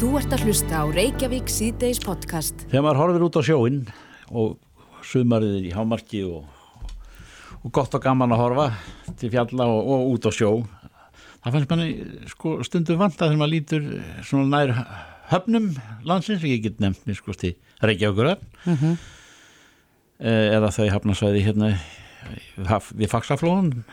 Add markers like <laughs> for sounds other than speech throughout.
Þú ert að hlusta á Reykjavík síðdeis podcast. Þegar maður horfir út á sjóin og sumarið í hámarki og, og gott og gaman að horfa til fjalla og, og út á sjó það fannst manni sko, stundum vanta þegar maður lítur svona nær höfnum landsins, ég get nefnt mér sko til Reykjavíkur mm -hmm. eða þau hafnasvæði hérna við faksaflóðun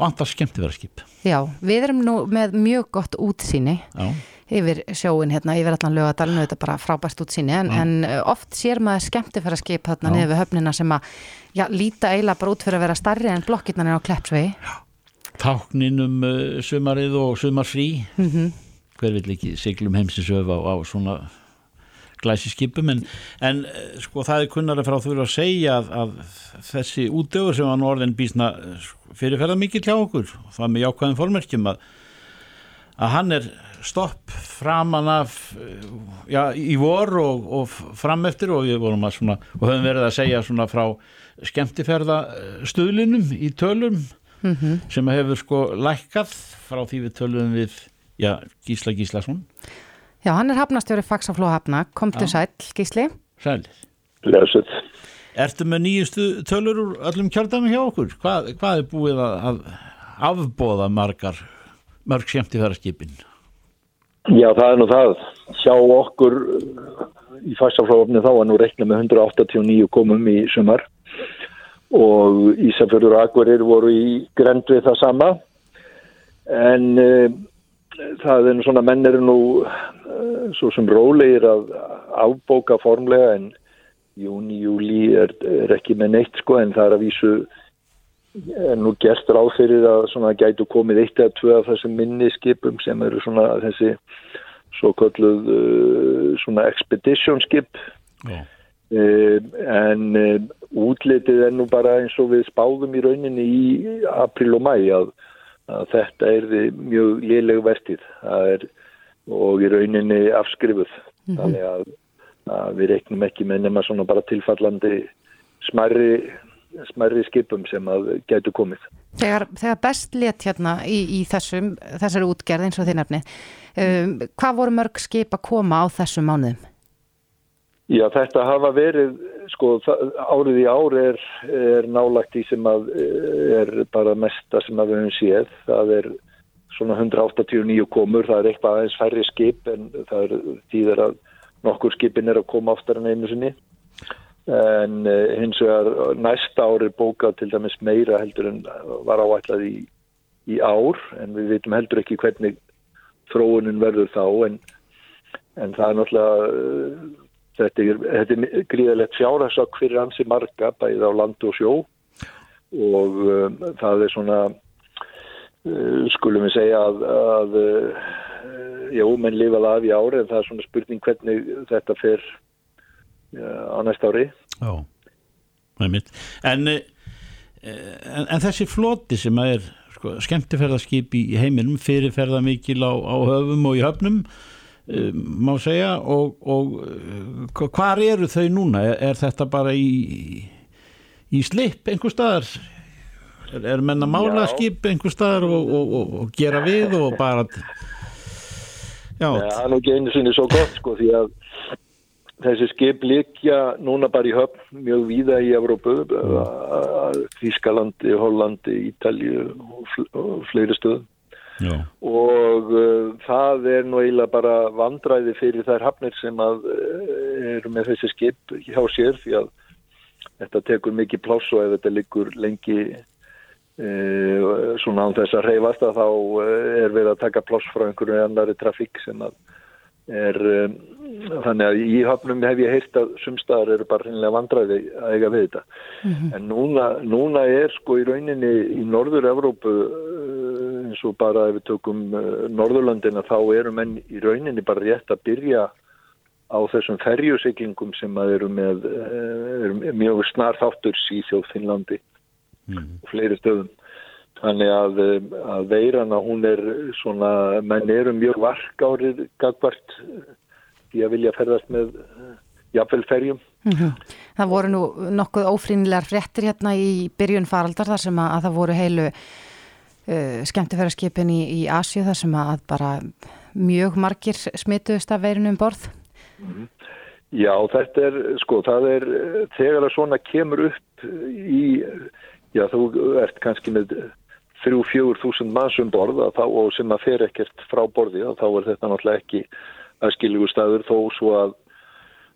vantar skemmt að vera skip Já, við erum nú með mjög gott útsýni Já. Yfir sjóin hérna, yfir allan lögadalinu, þetta er bara frábært útsýni en, en oft sér maður skemmtifæra skip þarna niður við höfnina sem að já, líta eiginlega bara út fyrir að vera starri en blokkirnan er á Kleppsvegi. Táknin um uh, sumarið og sumarfrí. Mhm. hver vill ekki siglum heimsinsöf á, á svona glæsi skipum en, en eh, sko það er kunnari frá þú að segja að, að þessi útöfur sem var nú orðin bísna sko, fyrirferða mikið hjá okkur og það með jákvæðum formerkjum að, að hann er stopp framan af eh, já, í vor og, og fram eftir og við vorum að svona og höfum verið að segja svona frá skemmtiferða stuðlinum í tölum sem hefur sko lækkað frá því við tölum við já, Gísla Gíslason Já, hann er hafnastjóri Faxaflóa hafna, komdu Já. sæll, Gísli Sælir. Lesuð. Ertu með nýjustu tölur úr öllum kjördæmi hjá okkur? Hvað, hvað er búið að, að afbóða margar mörg skemmti þar skipin? Já, það er nú það. Hjá okkur uh, í fastaflófni þá var nú reikna með 189 komum í sumar og Ísafjörður og Akvarir voru í grend við það sama en uh, það er nú svona menn eru nú uh, svo sem rólegir að afbóka formlega en júni, júli er, er ekki með neitt sko en það er að vísu nú gert ráð fyrir að svona gætu komið eitt eða tvö af þessum minni skipum sem eru svona þessi svo kalluð uh, svona expedition skip. Uh, en uh, útlitið er nú bara eins og við spáðum í rauninni í april og mæ að, að þetta er mjög liðleg vertið það er og í rauninni afskrifuð. Þannig að, að við reiknum ekki með nema svona bara tilfallandi smærri smærri skipum sem að gætu komið. Þegar, þegar best let hérna í, í þessum, þessari útgerð eins og þið nefni um, hvað voru mörg skip að koma á þessum mánuðum? Já, þetta hafa verið, sko, árið í ár er, er nálagt í sem að eh, er bara mesta sem að við höfum séð. Það er svona 189 komur, það er eitthvað aðeins færri skip en það er tíðar að nokkur skipin er að koma oftar en einu sinni. En uh, hins vegar næsta ár er bókað til dæmis meira heldur en var áætlað í, í ár en við veitum heldur ekki hvernig þróunin verður þá en, en það er náttúrulega uh, þetta er, þetta er gríðalegt fjárhagsak fyrir hansi marga bæðið á land og sjó. Og um, það er svona uh, skulum við segja að, að uh, já, menn lifaði af í ári en það er svona spurning hvernig þetta fer á næsta ári Já, það er mitt. En, eh, en, en þessi floti sem er sko, skemmtiferðarskip í heiminum, fyrirferða mikil á, á höfum og í höfnum, eh, má segja, og, og eh, hvar eru þau núna? Er, þetta bara í, í slip einhver staðar? Er, er menn að mála Já. skip einhver staðar og, og, og, gera við og bara... Já, það er nú ekki einu sinni svo gott sko því að þessi skip líkja núna bara í höfn mjög víða í Evrópu, Þískalandi, Hollandi, Ítalju og, fl og fleiri stöðum. já, Og uh, það er nú eiginlega bara vandræði fyrir þær hafnir sem að uh, eru með þessi skip hjá sér því að þetta tekur mikið pláss og ef þetta liggur lengi uh, svona án þess að reyfast að þá er verið að taka pláss frá einhverju annari trafík sem að er um, þannig að í höfnum hef ég heyrt að sumstaðar eru bara hreinlega vandræði að eiga við þetta. En núna, núna er sko í rauninni í Norður-Evrópu uh, eins og bara ef við tökum uh, Norðurlandina þá eru menn í rauninni bara rétt að byrja á þessum ferjusiklingum sem að eru með uh, eru mjög snar þáttur í þjóð Finnlandi og fleiri stöðum Þannig að, um, að veirana hún er svona, menn eru mjög varkárið gagvart í að vilja ferðast með uh, jafnvel ferjum. Það voru nú nokkuð ófrínilegar fréttir hérna í byrjun faraldar þar sem að, að það voru heilu uh, skemmtifæraskipin í, í Asju þar sem að bara mjög margir smituðust af veirinu um borð? Já, þetta er, sko, það er þegar að svona kemur upp í, já, þú ert kannski með þrjú, fjögur þúsund manns um borð þá, og sem að fer ekkert frá borði þá er þetta náttúrulega ekki aðskiljugu staður þó svo að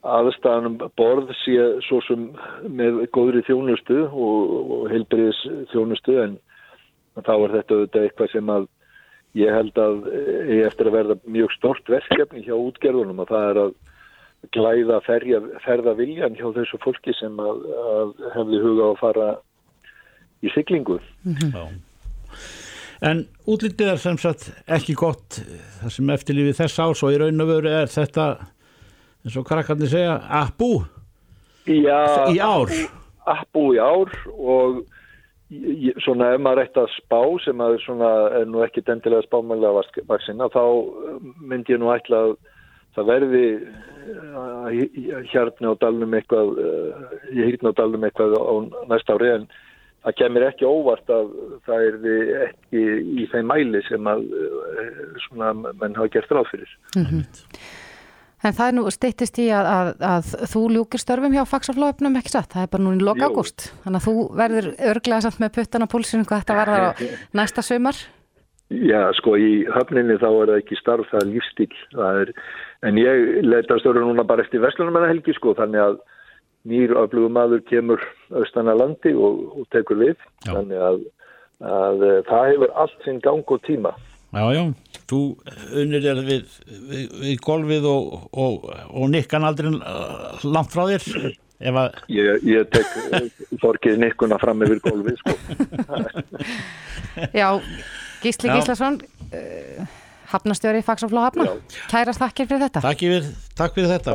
aðstæðanum borð sé svo sem með góðri þjónustu og, og heilbriðis þjónustu en þá er þetta auðvitað eitthvað sem að ég held að ég eftir að verða mjög stort verkefni hjá útgerðunum og það er að glæða ferja, ferða viljan hjá þessu fólki sem að, að hefði huga að fara í syklingu. Mm -hmm. En útlitið er sem sagt ekki gott það sem eftirlífið þess árs og í raun og veru er þetta eins og krakkarnir segja Já, í ár. Appú í ár og svona ef maður ætti að spá sem að svona er nú ekki dendilega spámælega vaksina þá myndi ég nú ætla að það verði hérna á dalnum eitthvað ég hérna á dalnum eitthvað á næsta ári en það kemur ekki óvart að það er ekki í þeim mæli sem að svona menn hafa gert ráð fyrir. Mm -hmm. En það er nú steyttist í að, að, að þú ljúkir störfum hjá fagsaflóöfnum ekki satt, það er bara nú í loka ágúst. Þannig að þú verður örglega samt með puttan á púlsinu hvað þetta verður á <laughs> næsta sömar Já, sko, í höfninni þá er það ekki starf, það er lífstíl það er, en ég leita störfum núna bara eftir Vestlunum en helgi, sko, þannig að nýr aflugum maður kemur austan að landi og, og tekur við já. þannig að, að það hefur allt sinn gang og tíma Já, já, þú unnir er við, við, við golfið og, og, og nikkan aldrei langt frá þér að... ég, ég tek þorkið nikkuna fram yfir golfið sko. <laughs> Já, Gísli já. Gíslason uh, hafnastjóri Faxafló hafna Kærast takkir fyrir þetta. Takk fyrir, takk fyrir þetta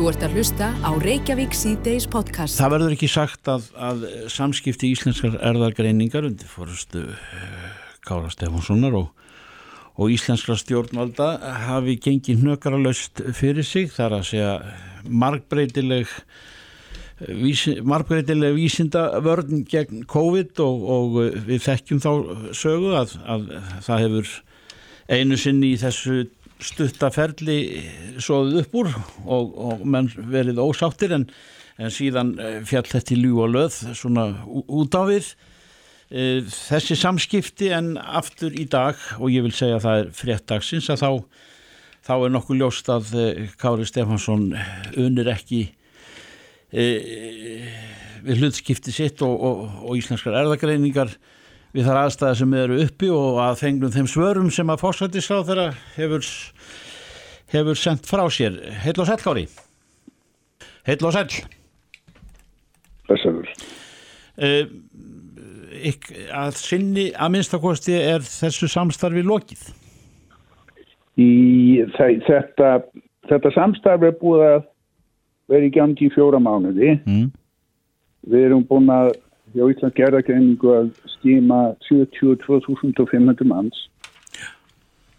Þú ert að hlusta á Reykjavík C-Days podcast. Það verður ekki sagt að, að samskipti íslenskar erðargreiningar undir fórustu Kára Stefánssonar og, og íslenskra stjórnvalda hafi gengið hnökaralöst fyrir sig þar að segja margbreytileg margbreytileg vísinda vörn gegn COVID og, og við þekkjum þá sögu að, að það hefur einu sinni í þessu stuttaferli svoðið upp úr og, og menn verið ósáttir en, en síðan fjall þetta í ljú og löð svona út á við. Eh, þessi samskipti en aftur í dag og ég vil segja að það er fréttagsins að þá, þá er nokkuð ljóst að eh, Kári Stefansson unir ekki við hlutskipti sitt og, og, og íslenskar erðagreiningar við þar aðstæði sem eru uppi og að fengnum þeim svörum sem að fórsættisráð þeirra hefur, hefur sendt frá sér. Heil og sæl Kári Heil og sæl Þessarur e, að sinni að minnstakosti er þessu samstarfi lokið? Í þetta, þetta samstarfi er búið að í gangi í fjóra mánuði. Mm. Við erum búin að hjá Íslands gerðargreiningu að skýma 72.500 manns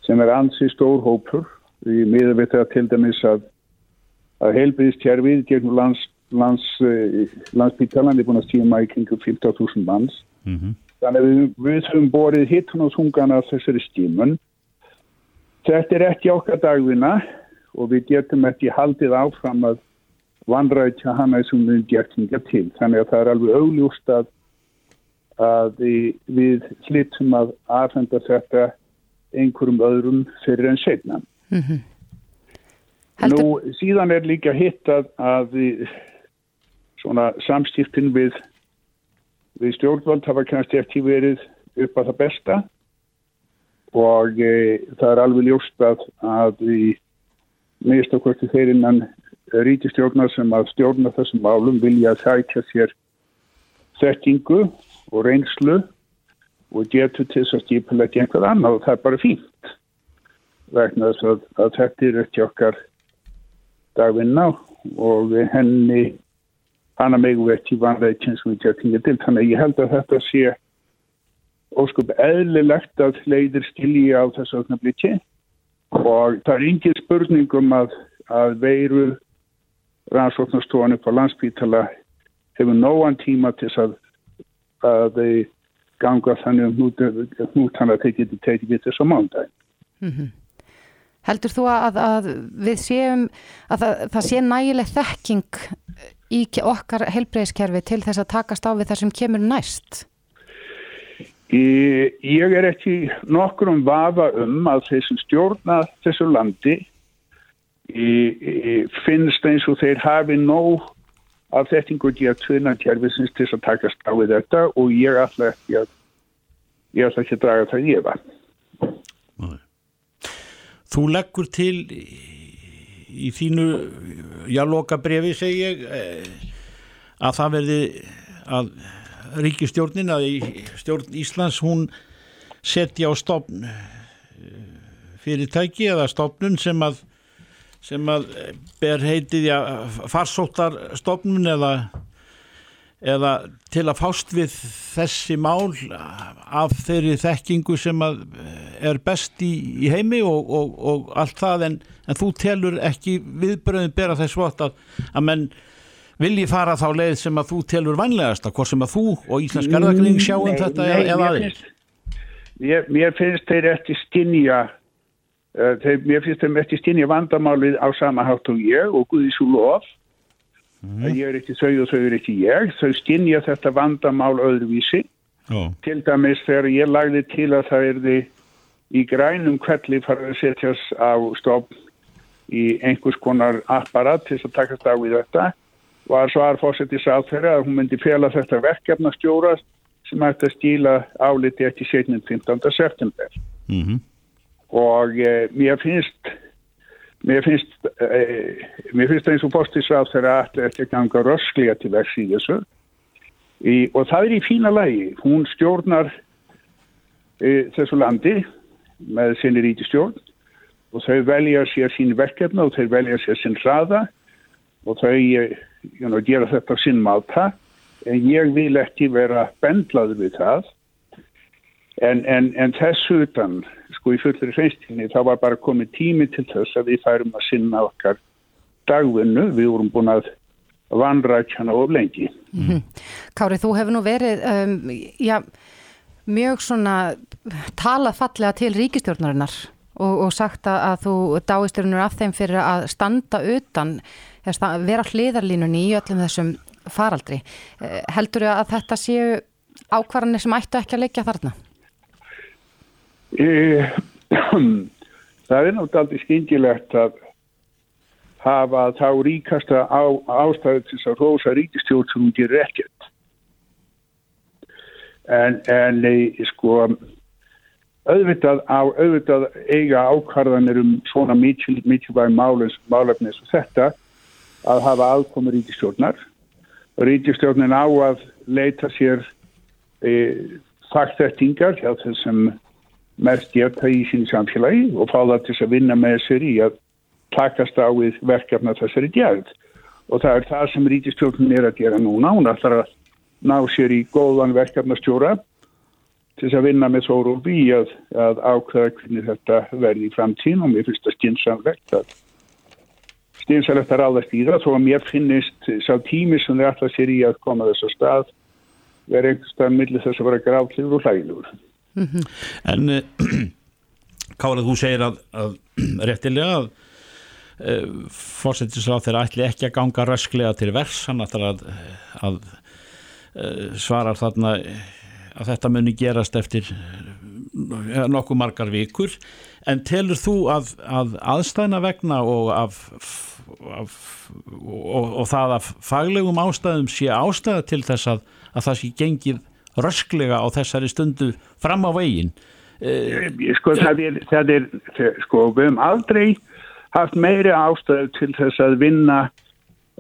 sem er ansi stór hópur. Við miðum við það til dæmis að, að heilbríðstjærfið gegnum lands, lands, eh, landsbyggtalan er búin að skýma í kringum 15.000 manns. Mm -hmm. Þannig að við, höfum borið hittun og sungan af þessari stímun. Þetta er ekki okkar dagvina og við getum ekki haldið áfram að vandrætja hana sem við getum gert til. Þannig að það er alveg augljóst að, að við hlittum að aðfenda þetta einhverjum öðrum fyrir en setna. Mm -hmm. Nú síðan er líka hitt að, að svona samstiftin við við stjórnvöld hafa kannski eftir verið upp að það besta og e, það er alveg ljóst að, að við meðst okkur til þeir innan rítistjórnar sem að stjórna þessum málum vilja sækja sér þekkingu og reynslu og getur til þess að skipilegja einhver annað og það er bara fínt. Vegna þess að, að þetta er ekki okkar dagvinna og henni hana megu ekki vanleikin sem við getum til. Þannig að ég held að þetta sé óskup eðlilegt að leiðir skilji á þessu ögnablikki og það er yngir spurningum að, að veiru rannsóknarstofanir på landsbytala hefur nógan tíma til að, að ganga þannig um hnút hann að þeir geti tekið við þessu mándagin. Mm -hmm. Heldur þú að, að við séum að það, það sé nægileg þekking í okkar helbreyðskerfi til þess að takast á við það sem kemur næst? Ég er ekki nokkur um vafa um að þeir sem stjórna þessu landi finnst eins og þeir hafi nóg af þettingu í að tvina kjærfisins til að takast á við þetta og ég ætla ekki að ég ætla ekki að draga það ég var. Þú leggur til í þínu jáloka brefi segi ég eh, að það verði að ríkistjórnin að stjórn Íslands hún setja á stofn eh, fyrirtæki eða stofnun sem að sem að ber heitið ja, farsóttarstofnun eða eða til að fást við þessi mál af þeirri þekkingu sem er best í, í heimi og, og, og allt það en, en þú telur ekki viðbröðin bera þess vott að, að menn vilji fara þá leið sem að þú telur vanlegast að hvort sem að þú og Íslands Garðakring mm, sjáum þetta eða aðeins mér, finnst þeir eftir stinja uh, þeir, mér finnst þeir eftir stinja vandamálið á sama hátt og ég og Guði svo lof Mm. Ég er ekki þau og þau er ekki ég. Þau skinnja þetta vandamál öðruvísi. Oh. Til dæmis þegar ég lagði til að það erði í grænum kvelli farið að setjast á stofn í einhvers konar apparat til að takast á í þetta var svar fórsettis á þeirra að hún myndi fjela þetta verkefnastjóra sem ætti að stíla áliti eftir 17. september. Mm -hmm. Og eh, mér finnst Mér finnst, eh, mér finnst eins og postisráð þeirra að þetta ganga rösklega til verks í þessu. Í, og það er í fína lægi. Hún stjórnar eh, þessu landi með sinni rítistjórn og þau velja sér sín verkefna og þau velja sér sín hraða og þau you know, gera þetta á sinn máta. En ég vil ekki vera bendlaður við það. En, en, en þessu utan sko í fullri hreistinni þá var bara komið tími til þess að við færum að sinna okkar dagvinnu, við vorum búin að vanrækjana of lengi. Mm -hmm. Kári, þú hefur nú verið um, já, mjög svona talað fallega til ríkistjórnarinnar og, og sagt að þú dáisturinn af þeim fyrir að standa utan, vera hliðarlínunni í öllum þessum faraldri. Eh, heldur þau að þetta séu ákvarðanir sem ættu ekki að leikja þarna? E, <clears throat> það er náttúrulega aldrei skingilegt að hafa þá ríkasta á, ástæðu til þess að rosa ríkistjórn sem hún gerir ekkert. En, en sko, auðvitað, á, auðvitað eiga ákvarðanir um svona mikilvæg málefnis og þetta að hafa aðkomi ríkistjórnar. Ríkistjórnin á að leita sér e, faktættingar hjá þessum mest geta í sín samfélagi og fá það til að vinna með sér í að takast á við verkefna þessari djærð og það er það sem rítistjórnum er að gera núna, hún ætlar að ná sér í góðan verkefnastjóra til að vinna með þórufi í að, að ákveða hvernig þetta verði í framtíðin og mér finnst það skynsamlegt að skynsamlegt að ráðast í það. Þó að mér finnist sá tími sem þið ætla sér í að koma þess að stað verði einhverstað millir þess að vera gráðliður og hlægilegur. Mm -hmm. En <clears throat> uh, Kárað, þú segir að, að <clears throat> réttilega að uh, fórsettisráð þeirra ætli ekki að ganga rösklega til vers hann ætlar að, að uh, svarar þarna að þetta muni gerast eftir nokkuð margar vikur en telur þú að, að aðstæðna vegna og, af, af, og, og það að faglegum ástæðum sé ástæða til þess að það sé gengið rösklega á þessari stundu fram á veginn eh, Sko það er, það er sko við hefum aldrei haft meiri ástöðu til þess að vinna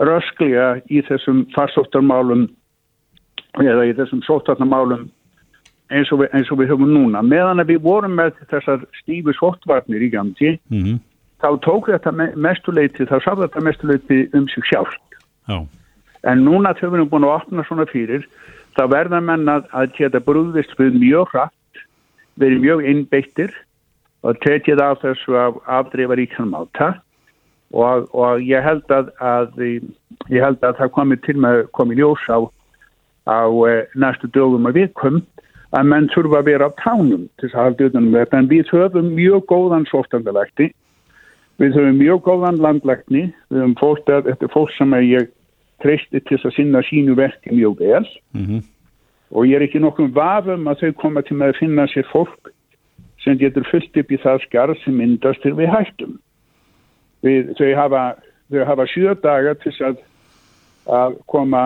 rösklega í þessum farsóttarmálum eða í þessum sóttarnamálum eins og, við, eins og við höfum núna meðan að við vorum með þessar stífu sóttvarnir í gamti mm -hmm. þá tók þetta mestuleiti þá sá þetta mestuleiti um sig sjálf Já. en núna þau erum búin að opna svona fyrir þá verða menn að, að geta brúðist við mjög hratt, verið mjög innbeittir og tekið á þessu af afdreifa ríkan máta. Og, og ég held að, að ég held að það komi til með komið ljós á, á e, næstu dögum og vikum að menn þurfa að vera á tánum til þess að halda utanum þetta. En við höfum mjög góðan sóftandalækni við höfum mjög góðan landlækni. Við höfum fólk þetta er fólk sem ég treysti til að sinna sínu verki mjög vel mm -hmm. og ég er ekki nokkuð vafum að þau koma til með að finna sér fólk sem getur fullt upp í það skarð sem myndast til við hættum við, þau hafa, hafa sjö dagar til að, að koma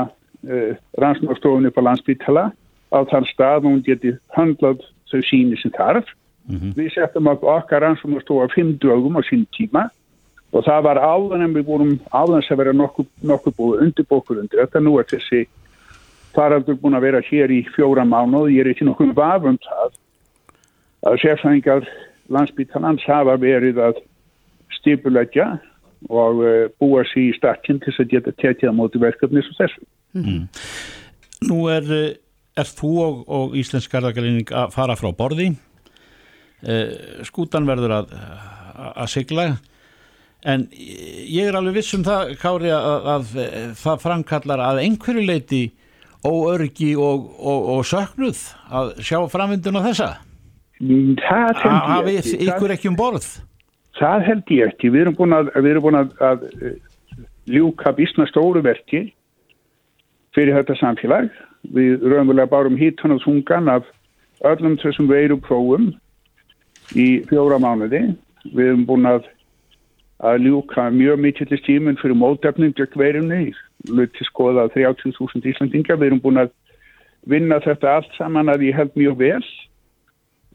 uh, rannsnástofunni på landsbytala á þar stað og hún geti handlað þau síni sem þarf. Mm -hmm. Við settum okkar rannsóknastofa fimm dögum á sín tíma og það var áður en við vorum en að vera nokkuð nokku búið undirbókur undir þetta. Nú er þessi faraldur búin að vera hér í fjóra mánu og ég er ekki nokkuð vafum það að sérfængar landsbyttalans hafa verið að stipulegja og uh, búa sér í stakkin til að geta tekið á móti verkefni sem þessu. Mm. Nú er eh, er þú og, og Íslensk gardagalíning að fara frá borði eh, skútan verður að, að sigla en ég er alveg viss um það Kári að, að, að það framkallar að einhverju leiti óörgi og, og, og söknuð að sjá framvindun á þessa það held ég ekki. ykkur ekki um borð? Það held ég ekki. Við erum búin að, erum búin að ljúka bísna stóru verki fyrir þetta samfélag. Við raunverulega bárum hítan og þungan af öllum þessum veiru prófum í fjóra mánuði. Við hefum búin að, að ljúka mjög mikill stímun fyrir mótefning gegn veirunni, luti skoða 30.000 Íslandingar. Við hefum búin að vinna þetta allt saman að ég held mjög vel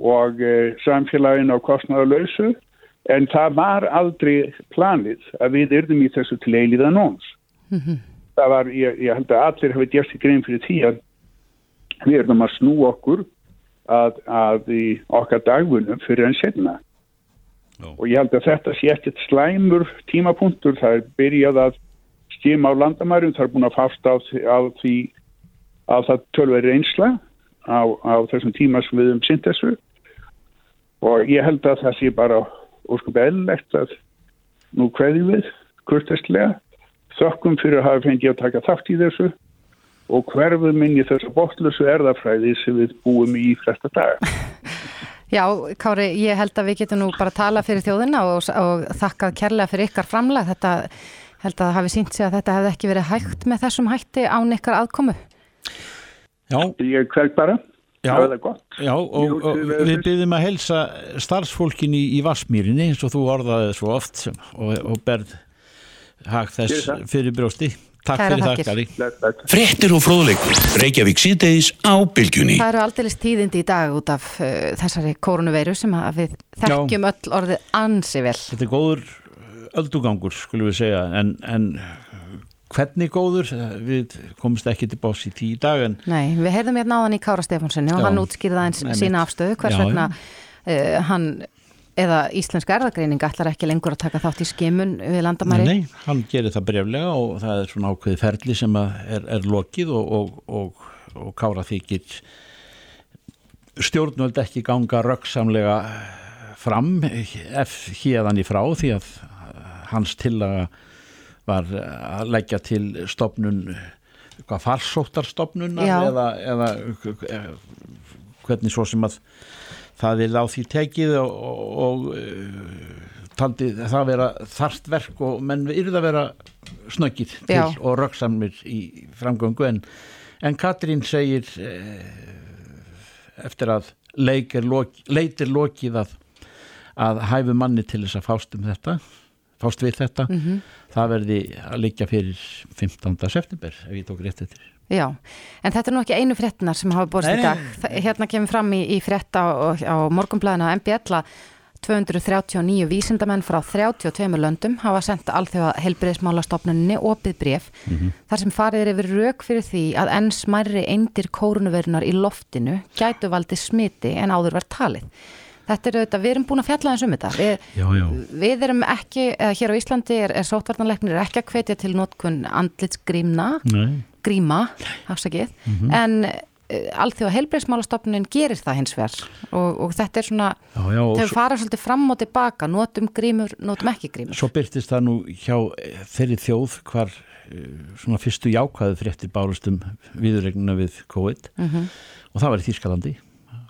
og e, samfélagin á kostnæðalösu en það var aldrei planið að við yrðum í þessu til eiliða nóns. Mm -hmm það var, ég, ég held að allir hafi gert sig grein fyrir því að við erum að snú okkur að, að í okkar dagvunum fyrir enn setna no. og ég held að þetta sé ekkert slæmur tímapunktur, það er byrjað að stíma á landamærum, það er búin að fást á, á því að það tölveri einsla á, á þessum tíma sem við um synd þessu og ég held að það sé bara óskup eðlilegt að nú hverði við kurtestlega þökkum fyrir að hafa fengið að taka þátt í þessu og hverfum inn í þessu bóttlösu erðafræði sem við búum í flesta daga. <laughs> Já, Kári, ég held að við getum nú bara að tala fyrir þjóðina og, og þakka kærlega fyrir ykkar framlag. Þetta held að hafi sínt sig að þetta hefði ekki verið hægt með þessum hætti án ykkar aðkomu. Já. Ég hverg bara. Já, já og, og við byrjum að helsa starfsfólkin í, í Vasmýrinni eins og þú orðaði svo oft og, og berð hag þess fyrir brjósti Takk Kæra fyrir það, Kari. Frettir og fróðleikur, Reykjavík síðdeis á bylgjunni. Það eru aldrei tíðindi í dag út af uh, þessari kórnuveiru sem við þekkjum Já. öll orðið ansi vel. Þetta er góður öldugangur, skulum við segja, en, en hvernig góður, við komumst ekki til bás í tíu dag. En... Nei, við heyrðum hérna á hann í Kára Stefánssoni og hann útskýrði aðeins sína afstöðu, hvers vegna uh, hann eða Íslenska erðagreining ætlar ekki lengur að taka þátt í skimun við landamæri? Nei, nei, hann gerir það breflega og það er svona ákveði ferli sem er, er lokið og, og, og, og kára þykir stjórnvöld ekki ganga röggsamlega fram hérðan í frá því að hans tillaga var að leggja til stopnun hvað farsóttarstopnunar eða, eða hvernig svo sem að það er á því tekið og, og, og uh, taldi það vera þarft verk og menn yrði að vera snöggir til Já. og röksamir í framgöngu en, en Katrín segir eh, eftir að leitir loki, lokið að, að hæfu manni til þess að fást um þetta fást við þetta mm -hmm. það verði að liggja fyrir 15. september ef ég tók rétt eftir Já, en þetta er nú ekki einu frettinar sem hafa borst í dag. Hérna kemur fram í, í fretta á, á MBL að 239 vísindamenn frá 32 löndum hafa sendt alþjóða helbriðismálastofnunni opið bref mm -hmm. þar sem farið er yfir rauk fyrir því að enn smærri eindir kórunverunar í loftinu gætu valdi smiti en áður verð talið. Þetta er auðvitað, við erum búin að fjalla eins um þetta. Við, já, já. við erum ekki, eða hér á Íslandi er, er sótvarnarleiknir ekki að hvetja til notkun andlitsgrímna Nei gríma, afsakið, mm -hmm. en uh, alþjóða heilbreyðsmálastofnunin gerir það hins vegar og, og þetta er svona, þau fara svolítið fram og tilbaka, notum grímur, notum ekki grímur. Svo byrtist það nú hjá eh, þeirri þjóð hvar uh, svona fyrstu jákvæðu fréttir bárustum viðregnuna við COVID mm -hmm. og það var í Þýrskalandi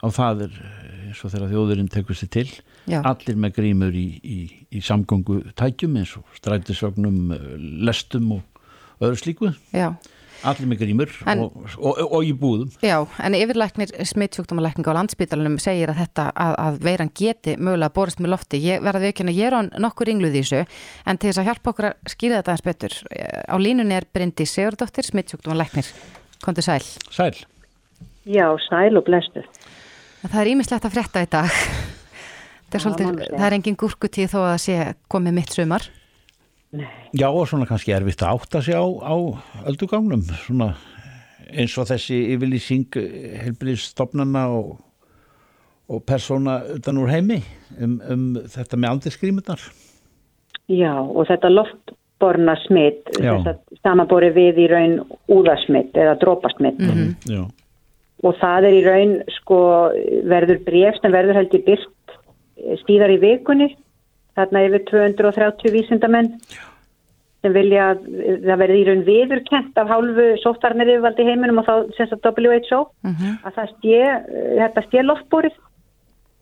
og það er eh, eins og þegar þjóðurinn tekur sér til Já. allir með grímur í, í, í samgöngu tækjum eins og strætisvögnum eh, lestum og öðru slíku Já, allir með grímur En- og, og, og, og í búðum Já, en yfirlæknir smittsjúkdómalækninga á landsbítalunum segir að þetta að, að veiran geti mögulega borist með lofti. Ég verði ekki að ég er á nokkur ringluð í þessu en til þess að hjálpa okkur að skýra þetta eins betur. eh, Á línunni er Bryndi Sigurdóttir, smittsjúkdómalæknir. Komdu sæl. Sæl, Já, sæl og blestu. Það er ímislegt að frétta í dag. <laughs> Það er, svolítið, það er engin gúrkutíð þó að sé komið mitt sumar. Já og svona kannski erfitt að átta sig á, á öldugangnum svona eins og þessi yfirlýsing helbriðstofnana og, og persóna utan úr heimi um, um þetta með andilskrímunar Já, og þetta loftborna smitt, samanbori við í raun úðasmitt eða drópasmitt. Já, Og það er í raun, sko, verður bref sem verður held í byrt stíðar í vikunni. Þarna yfir 230 vísindamenn sem vilja að það verði í raun viðurkent af hálfu sóttarnir yfirvaldi heiminum og þá sérst að WHO að það stjé, þetta stjé loftborið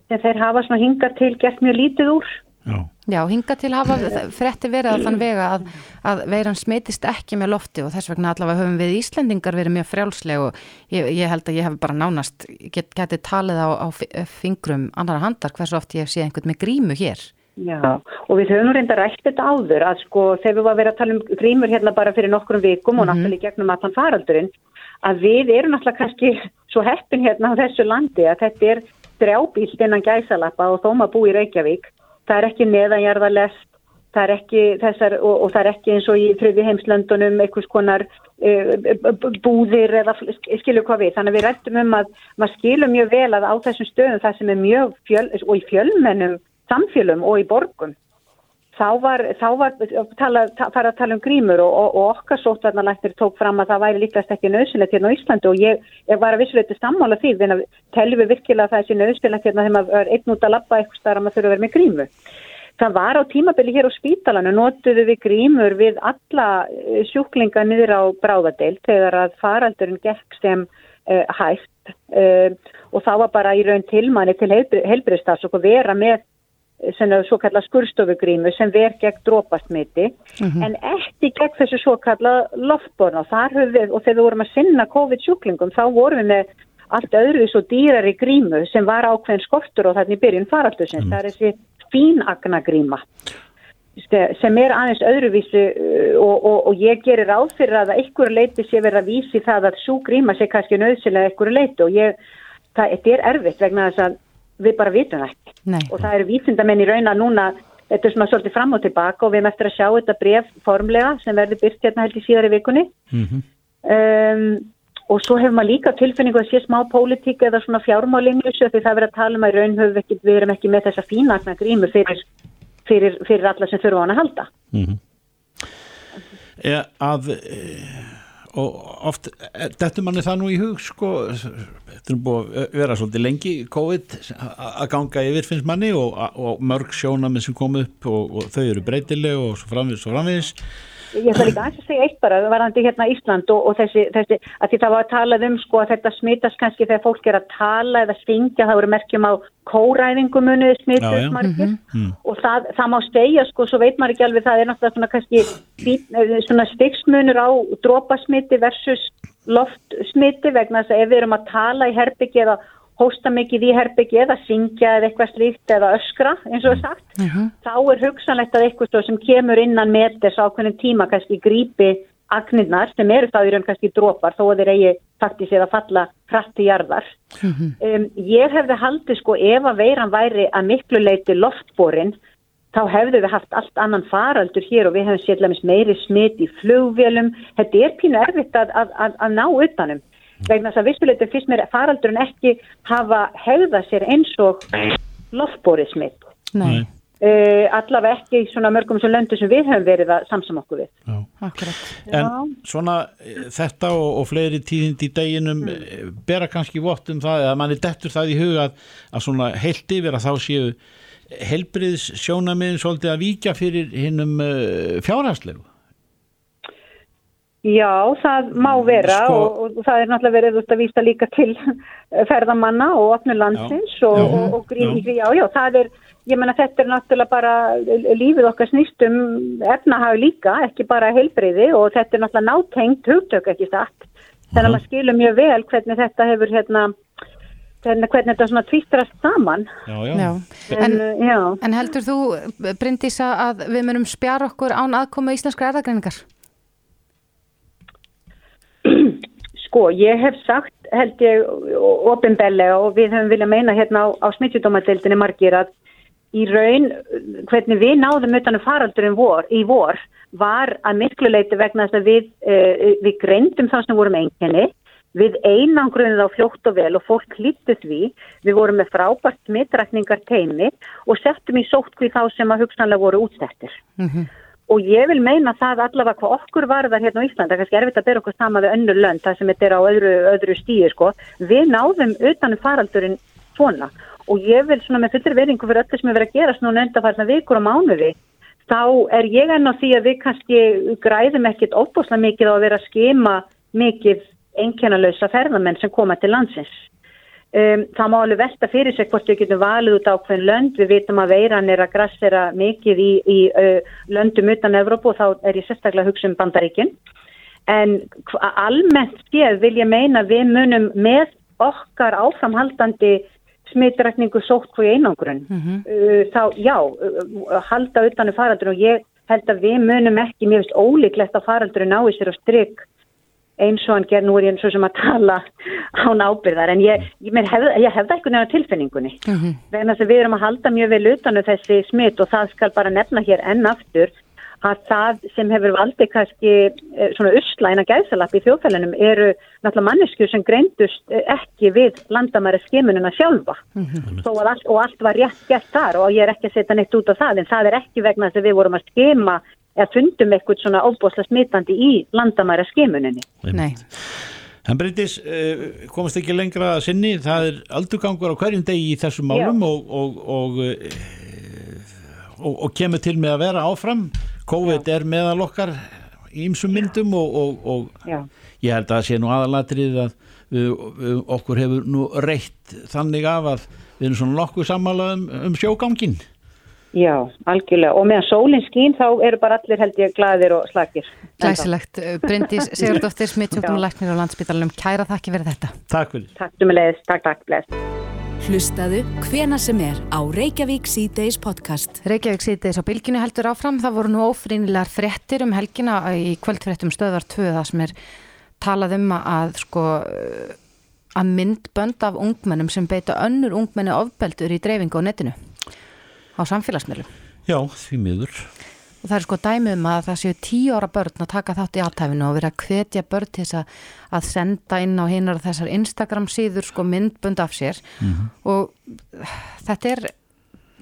sem þeir hafa svona hingað til gert mjög lítið úr. já, Já, hinga til hafa frétti verið að þann vega að, að veiran smitist ekki með lofti og þess vegna allavega höfum við Íslendingar verið mjög frjálsleg og ég, ég held að ég hef bara nánast, get, geti talið á, á fi- fingrum annara handar hversu oft ég sé einhvern með grímu hér. Já, og við höfum reynda rætt þetta áður að sko þegar við varum að vera að tala um grímur hérna bara fyrir nokkrum vikum og náttúrulega í gegnum allan faraldurinn að við erum náttúrulega kannski <laughs> svo heppin hérna á þessu landi að þetta er drjábílt innan gæsalappa og þó maður búi í Reykjavík. Það er ekki neðanjarðalest, það er ekki þessar og, og það er ekki eins og í þriði heimslöndunum einhvers konar uh, búðir eða skilur hvað við. Þannig að við rættum um að maður skilur mjög vel að á þessum stöðum það sem er mjög fjöl, og í fjölmennum samfélum og í borgum þá var, þá var tala, ta, fara að tala um grímur og, og, og okkar sótvarnalæknir tók fram að það væri líkast ekki nöðsynlegt hérna á Íslandi og ég, ég var að vissuleiti sammála því en að teljum við virkilega að það sé nöðsynlegt hérna þegar maður er einn út að labba eitthvað starf að maður þurfa að vera með grímu. Það var á tímabili hér á spítalanu, notuðu við grímur við alla eh, sjúklinga niður á bráðadeild þegar að faraldurinn gekk sem uh, hægt uh, og þá var bara í raun tilmanni til heilbriðstafs og vera með er svo kalla skurstofugrímu sem ver gegn drópasmiti en ekki gegn þessu svo kalla loftborna og þar höfum við og þegar við vorum að sinna COVID-sjúklingum þá vorum við með allt öðruvis og dýrari grímu sem var ákveðin skortur og þannig byrjun faraldusins. Það er þessi fínagna gríma sem er aðeins öðruvísi uh, og, og, og ég gerir ráð fyrir að einhverju leiti sé verið að vísi það að svo gríma sé kannski nöðsilega einhverju leiti og ég, það, þetta er erfitt vegna þess að við bara vitum það ekki. Nei. og það eru vísindamenn í raun að núna þetta er svona svolítið fram og tilbaka og við erum eftir að sjá þetta bref formlega sem verður byrst hérna held í síðar í vikunni. Um, og svo hefur maður líka tilfinningu að sé smá pólitík eða svona fjármálinglösu því það verður að tala um að í raun höfum við ekki, við erum ekki með þessa fínakna grímu fyrir, fyrir, fyrir alla sem þurfa á hann að halda. Er að e, og oft e, dettur manni það nú í hug sko, þetta er búið að vera svolítið lengi COVID að ganga yfir finnst manni og, og mörg sjónamið sem kom upp og, og þau eru breytileg og svo framvegis og framvegis Ég ætla líka aðeins að segja eitt bara, varandi hérna Ísland og, og þessi, þessi, að því það var að talað um sko að þetta smitast kannski þegar fólk er að tala eða syngja, það voru merkjum á kóræfingu muniði Já, já. smitast margir og það, það má stegja sko, svo veit maður ekki alveg það er náttúrulega svona kannski eh, svona stigsmunur á drópasmiti versus loftsmiti vegna þess að ef við erum að tala í herbyggi eða hósta mikið í herbyggi eða syngja eða eitthvað slíkt eða öskra eins og sagt þá er hugsanlegt að eitthvað sem kemur innan meters á hvernig tíma kannski grípi agnirnar sem eru þá í raun kannski drópar þó að þeir eigi faktis eða falla hratt í jarðar. Um, ég hefði haldið sko ef að veiran væri að miklu leiti loftborin þá hefðu við haft allt annan faraldur hér og við hefum sér meiri smitt í flugvélum. Þetta er pínu erfitt að, að, að, að ná utanum vegna þess að vissuleiti fyrst mér faraldurinn ekki hafa hegða sér eins og loftborið smitt. Nei, Uh, allavega ekki í svona mörgum sem löndu sem við höfum verið að samsam okkur við. Já. En svona eh, þetta og, og fleiri tíðind í deginum mm. bera kannski vott um það eða manni dettur það í huga að, að svona heilt yfir að þá séu helbriðs sjónamiðin svolítið að víkja fyrir hinnum uh, fjárhagslegu. Já, það má vera Sko- og, og það er náttúrulega verið út að vísa líka til ferðamanna og opnu landsins Já, og, og, og í já. já, já, það er, ég menna þetta er náttúrulega bara lífið okkar snýst um efnahag líka, ekki bara heilbreyði og þetta er náttúrulega nátengt hugtök ekki satt. Þannig að maður skilur mjög vel hvernig þetta hefur hérna, hvernig, hvernig þetta svona tvistrast saman. Já, já. Já. En, En, já. en heldur þú, Bryndísa, að við munum spjara okkur án aðkomu íslenskra erðagreiningar? <clears throat> Sko, ég hef sagt, held ég, ofinbellega og við höfum viljað meina hérna á, á smittjúdómadeildinni margir að í raun, hvernig við náðum utanum faraldurinn vor, í vor var að miklu leiti vegna þess að við, uh, við greindum þá sem vorum einkenni, við einangruðum þá fljótt og vel og fólk hlýttu því, við vorum með frábært smittrækningar teimi og settum í sótkví þá sem að hugsanlega voru útsettir. Og ég vil meina það allavega hvað okkur varðar hérna á Íslanda, kannski erfitt að bera okkur sama við önnur lönd, það sem þetta er á öðru, öðru stíði, sko. Við náðum utanum faraldurinn svona og ég vil svona með fullri veringu fyrir öllu sem er verið að gerast núna undanfarnar vikur og mánuði, þá er ég enn á því að við kannski græðum ekkit óbúslega mikið á að vera að skema mikið einkennalösa ferðamenn sem koma til landsins. Um, það má alveg velta fyrir sig hvort við getum valið út ákveðin lönd, við vitum að veiran er að grassera mikið í, í uh, löndum utan Evrópu og þá er ég sérstaklega að hugsa um bandaríkin. En almennt séð vil ég meina við munum með okkar áframhaldandi smitrækningu sótt hvað einangrun. Uh, þá já, uh, halda utan um faraldur og ég held að við munum ekki, mér finnst ólíklegt að faraldurinn nái sér á stryk eins og hann ger, nú er ég svo sem að tala án ábyrðar, en ég, ég, hef, ég hef það einhvern veginn á tilfinningunni vegna þess að við erum að halda mjög vel utan um þessi smitt og það skal bara nefna hér enn aftur að það sem hefur valdið kannski eh, svona uslæna gæðsalapp í þjóðfælunum eru náttúrulega manneskjur sem greindust eh, ekki við landamæri skimununa sjálfa. Þó að allt, og allt var rétt gert þar og ég er ekki að setja neitt út á það en það er ekki vegna þess að við vorum að skima eða fundum eitthvað svona óbúslega smitandi í landamæra skimuninni. Nei. En Bryndis, uh, komast ekki lengra að sinni, það er aldurgangur á hverjum degi í þessum málum og, og, og, uh, og, og kemur til með að vera áfram. COVID er meðal okkar í ymsum myndum og, og, og Já. ég held að það sé nú aðalatrið að við, við, okkur hefur nú reitt þannig af að við erum svona nokkuð sammála um, um sjógangin. Já, algjörlega. Og meðan sólinn skín þá eru bara allir held ég glaðir og slakir. Glæsilegt. Bryndís <laughs> Sigurdóttir, smittsjóknulæknir á landsbytalanum. Kæra þakki fyrir þetta. Takk fyrir. Takk sem er leiðist. Takk, takk, bless. Hlustaðu hvena sem er á Reykjavík C-Days podcast. Reykjavík síðdeis á bylginu heldur áfram. Það voru nú ófrýnilegar fréttir um helgina í kvöldfréttum stöðar 2 það sem er talað um að sko að myndbönd af ungmennum sem beita önnur ungmenni ofbeldur í dreifingu á netinu á samfélagsmiðlum. Já, því miður. Og það er sko dæmi um að það séu tíu ára börn að taka þátt í aðtæfinu og vera að hvetja börn til þess að, að senda inn á hinnar þessar Instagram síður sko myndbönd af sér og þetta er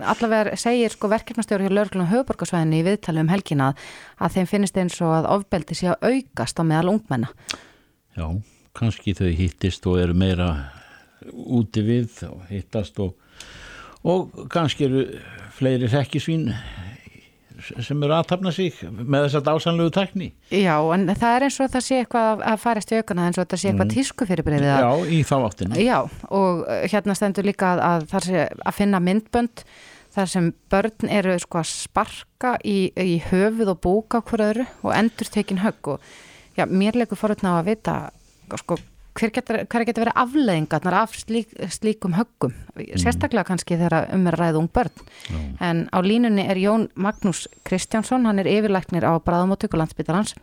allavega segir sko verkefnastjóri hjá lögreglunum höfuborgarsvæðinni í viðtali um helgina að þeim finnist eins og að ofbeldi sé að aukast á meðal ungmenna. Já, kannski þau hittist og eru meira úti við og hittast og, og kannski eru fleiri rekkisvín sem eru aðtapna sig með þess að dásanlegu tækni. Já, en það er eins og það sé eitthvað að- færast í aukana eins og þetta sé eitthvað tísku fyrir breyfið Já, í þá áttina. Já, og uh, hérna stendur líka að, að það sé að finna myndbönd þar sem börn eru sko að sparka í, í höfuð og búka okkur öðru og endur tekin högg og já, mér leikur forutna á að vita sko hver getur, hver getur verið afleðingarnar af slík, slíkum höggum sérstaklega kannski þegar um er að ræða ung börn en á línunni er Jón Magnús Kristjánsson, hann er yfirlæknir á Bráðum og Tökulandsbytarans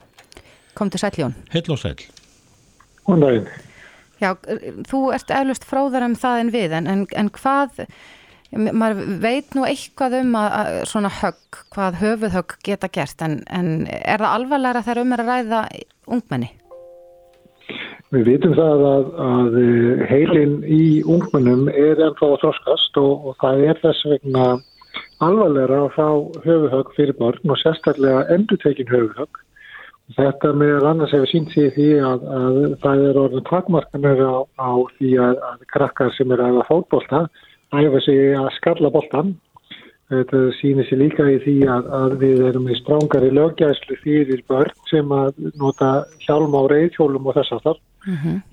kom til sæl Jón Heill og sæl. Góðan daginn. Já, þú ert eflust fróðar um það en við, en, en, en hvað, maður veit nú eitthvað um að, að svona högg, hvað höfuðhögg geta gert, en, en er það alvarlega þegar um er að ræða ungmenni? Við vitum það að, að heilin í ungmennum er ennþá að þroskast og, og það er þess vegna alvarlega að fá höfuhögg fyrir börn og sérstaklega endutekin höfuhögg. Þetta með annars hefur sínt sig því að, að það er orðin takmarkanir á, á því að, að krakkar sem er að fótbolta æfa sig að skalla boltan Þetta sýnir sér líka í því að, að við erum í strángari lögjæslu fyrir börn sem að nota hjálm á reyðhjólum og þess að þar.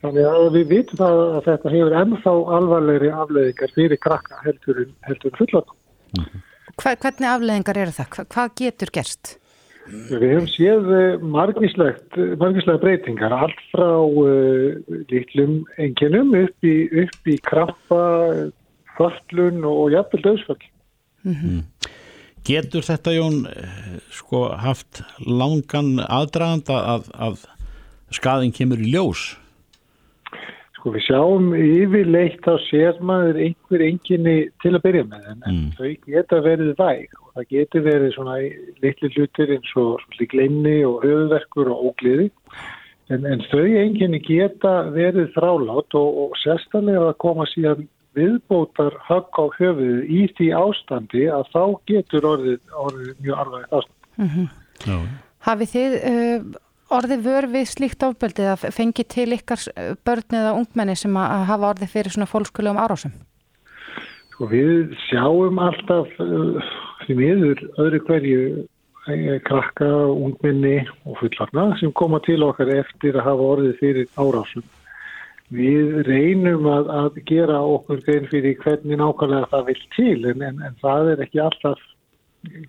Þannig að við vitum það að þetta hefur ennþá alvarlegri afleðingar fyrir krakka heldur heldur en fullorðna. Hva, hvernig afleðingar eru það? Hva, hvað getur gerst? Við hefum séð eh, margislega breytingar, allt frá uh, lítlum enginum upp í, upp í krabba, föllun og jafnvel döðsföll. Getur þetta Jón eh, sko haft langan aðdraganda að, að skaðin kemur í ljós? Sko við sjáum yfirleitt á sér maður einhver enginni til að byrja með en, Mm. þau geta verið væg og það getur verið svona litli hlutir eins og gleimni og höfuverkur og ógliði en, en þau enginni geta verið þrálát og, og sérstaklega að koma síðan viðbótar högg á höfuðu í því ástandi að þá getur orðið, orðið mjög alveg ástand. Já. Hafið þið uh, orðið vör við slíkt ofbeldið að fengi til ykkar uh, börn eða ungmenni sem að hafa orðið fyrir svona fólkskulegum árásum? Sko, við sjáum alltaf uh, því miður öðru hverju eh, krakka, ungminni og fullarna sem koma til okkar eftir að hafa orðið fyrir árásum. Við reynum að, að gera okkur grein fyrir hvernig nákvæmlega það vil til en, en, en það er ekki alltaf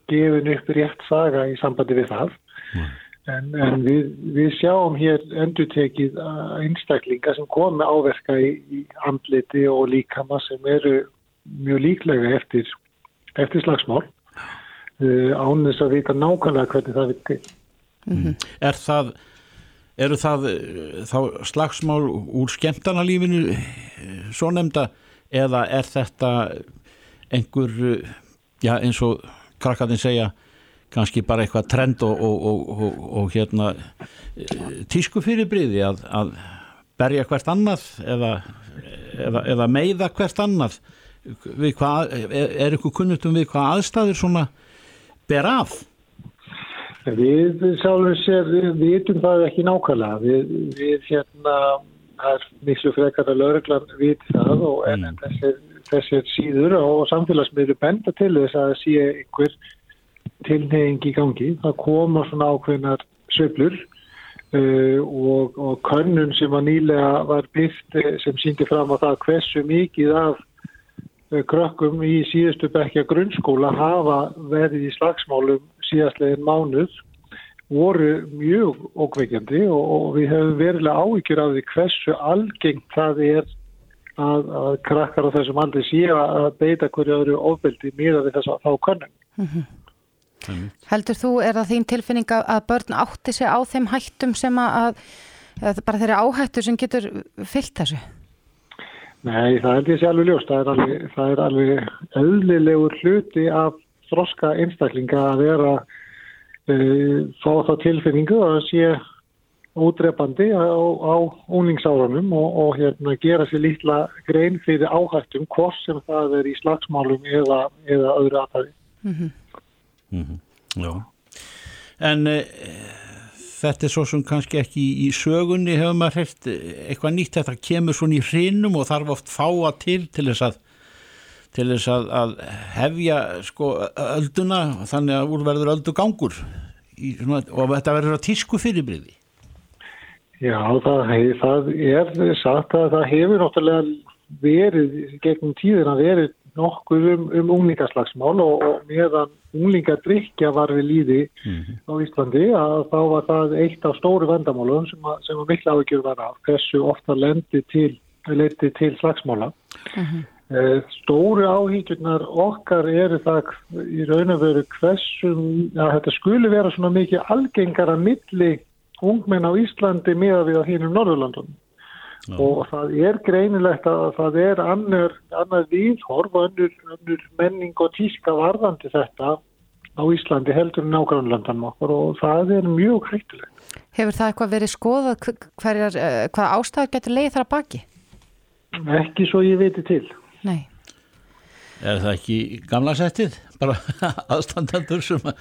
gefin upp rétt saga í sambandi við það. En, en við, við sjáum hér endutekið einstaklinga sem komi áverka í, í andliti og líkama sem eru mjög líklega eftir, eftir slagsmál uh, án þess að vita nákvæmlega hvernig það vil til. Er það, eru það eh, þá slagsmál úr skemmtanalífinu eh, svo nefnda eða er þetta einhver, eh, já eins og krakkarnir segja, kannski bara eitthvað trend og, og, og, og, hérna tísku fyrirbriði að, að berja hvert annað eða, eða, eða meiða hvert annað hvað, er, er ykkur kunnutum við hvað aðstæður svona ber af? Við sjálfur sér, við vitum það ekki nákvæmlega. Við, við hérna, það er miklu frekar að lauruglan viti það og en, en þessir, þessir síður og samfélagsmiðlu benda til þess að sé einhver tilneying í gangi. Það koma svona ákveðnar söflur uh, og, og könnun sem að nýlega var byrkt eh, sem síndi fram á það hversu mikið af eh, krökkum í síðustu bekkja grunnskóla hafa verið í slagsmálum síðastlegin mánuð voru mjög ókveikjandi og, og við hefum verilega áhyggjur af því hversu algengt það er að, að krakkar á þessum aldrei séu að beita hverju öðru ofbeldi miða við þess að þá könnum. Heldur þú, er það þín tilfinning að börn átti sig á þeim hættum sem að, að bara þeirri áhættu sem getur fyllt þessu? Nei, það er því alveg ljóst. Það er alveg, það er alveg eðlilegur hluti af þroska einstaklinga að vera uh, fá þá tilfinningu að sé útrepandi á, á úningsárunum og, og hérna, gera sér lítla grein fyrir áhættum hvort sem það er í slagsmálum eða, eða öðru aðhæði. Já. En e, þetta er svo sem kannski ekki í, í sögunni hefur maður hreift eitthvað nýtt þetta kemur svona í hrinum og þarf oft fáa til til þess að til þess að, að hefja sko ölduna þannig að úrverður öldu gangur í, svona, og þetta verður að tísku fyrirbriði. Já, það, hef, það er sagt að það hefur náttúrulega verið gegnum tíðina verið nokkuð um, um unglingaslagsmál og, og meðan unglingadrykja var við líði á Íslandi að þá var það eitt af stóru vandamálum sem að, sem að mikla áhyggjur var af hversu ofta lendi til, lendi til slagsmála. Eh, Stóru áhyggjurnar okkar eru það í raun og veru hversum að þetta skuli vera svona mikið algengara milli ungmenn á Íslandi meða við á hínum Norðurlandunum. Og það er greinilegt að það er annar, annar viðhorf og annar, annar menning og tíska varðandi þetta á Íslandi heldur en nágrannlandanum okkur og það er mjög hættulegt. Hefur það eitthvað verið skoðað hver- hverjar, uh, hvað ástæður getur leið þar að baki? Ekki svo ég veit til. Nei. Er það ekki gamla settið? Bara <laughs> aðstandandur sem að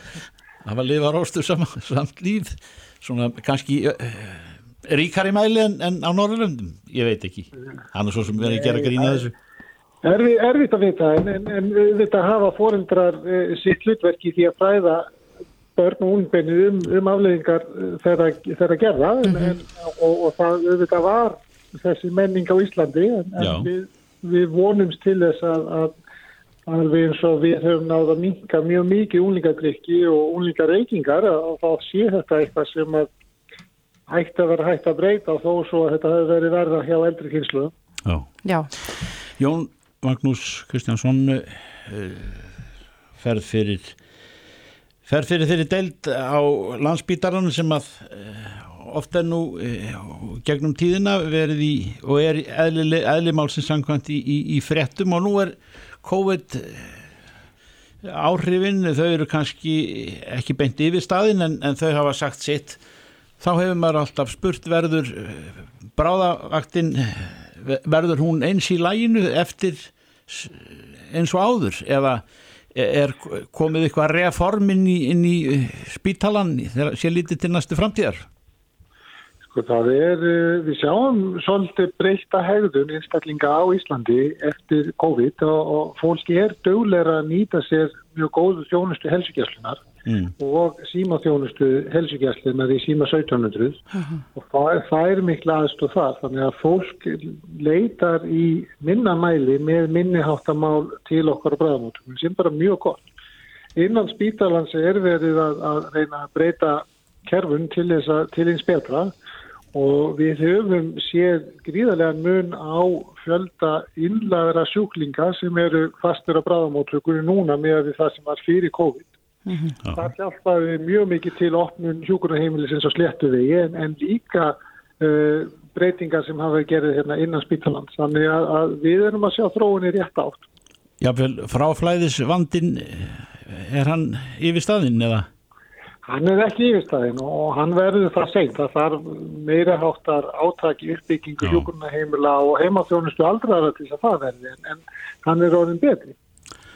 hafa lifað róstu sam, samt líf. Svona kannski uh, ríkari mæli en, en á Norrlöndum ég veit ekki, hann er svo sem verið að gera grína þessu. Erfi, erfitt að vita en, en, en þetta hafa fóreldrar e, sitt hlutverki því að fræða börn og ungbenni um, um afleðingar þeirra, þeirra gerða. Mm -hmm. en, og, og það þetta var þessi menning á Íslandi en við, við vonumst til þess að, að alveg eins og við höfum náða að minka mjög mikið úlingadrykki og úlingarreikingar og þá sé þetta eitthvað sem að hægt að vera hægt að breyta og þó svo að þetta hefur verið verða hjá eldri kynslu. Já. Já. Jón Magnús Kristjánsson uh, ferð fyrir ferð fyrir þeirri deild á landsbítarann sem að uh, ofta nú uh, gegnum tíðina verið í og er eðli, eðlimálsins samkvæmt í, í, í frettum og nú er COVID áhrifin, þau eru kannski ekki beint yfir staðin en, en þau hafa sagt sitt þá hefur maður alltaf spurt verður bráðavaktinn verður hún eins í læginu eftir eins og áður eða er komið eitthvað reform inn í, spítalan þegar sé lítið til næstu framtíðar? Sko það er, við sjáum svolítið breyta hegðun einstaklinga á Íslandi eftir COVID og, og fólki er dögulega að nýta sér mjög góðu þjónustu helsugjastlunar mm. og síma þjónustu helsugjastlunar í síma 1700 uh -huh. og það, það er miklu aðstóð þar þannig að fólk leitar í minna mæli með minniháttamál til okkar á bræðamótum sem bara mjög gott. Innan spítalans er verið að, að reyna að breyta kerfun til til eins betra og við höfum séð gríðarlega mun á fjölda innlæðra sjúklinga sem eru fastur á bráðamóttökunni núna með það sem var fyrir COVID. Mm -hmm. Það hjálpaði mjög mikið til opnun sjúkunarheimilisins og sléttuði en, en líka uh, breytingar sem hafa gerðið hérna innan spítaland. Þannig að, að við erum að sjá þróunni rétt átt. Jáfnveil, fráflæðisvandin, er hann yfir staðinn eða? Hann er ekki yfirstæðin og hann verður það seint. Það þarf meira háttar átaki uppbyggingu hjókunarheimila og heimaþjónustu aldraðar til þess að það verði en, en hann er orðin betri.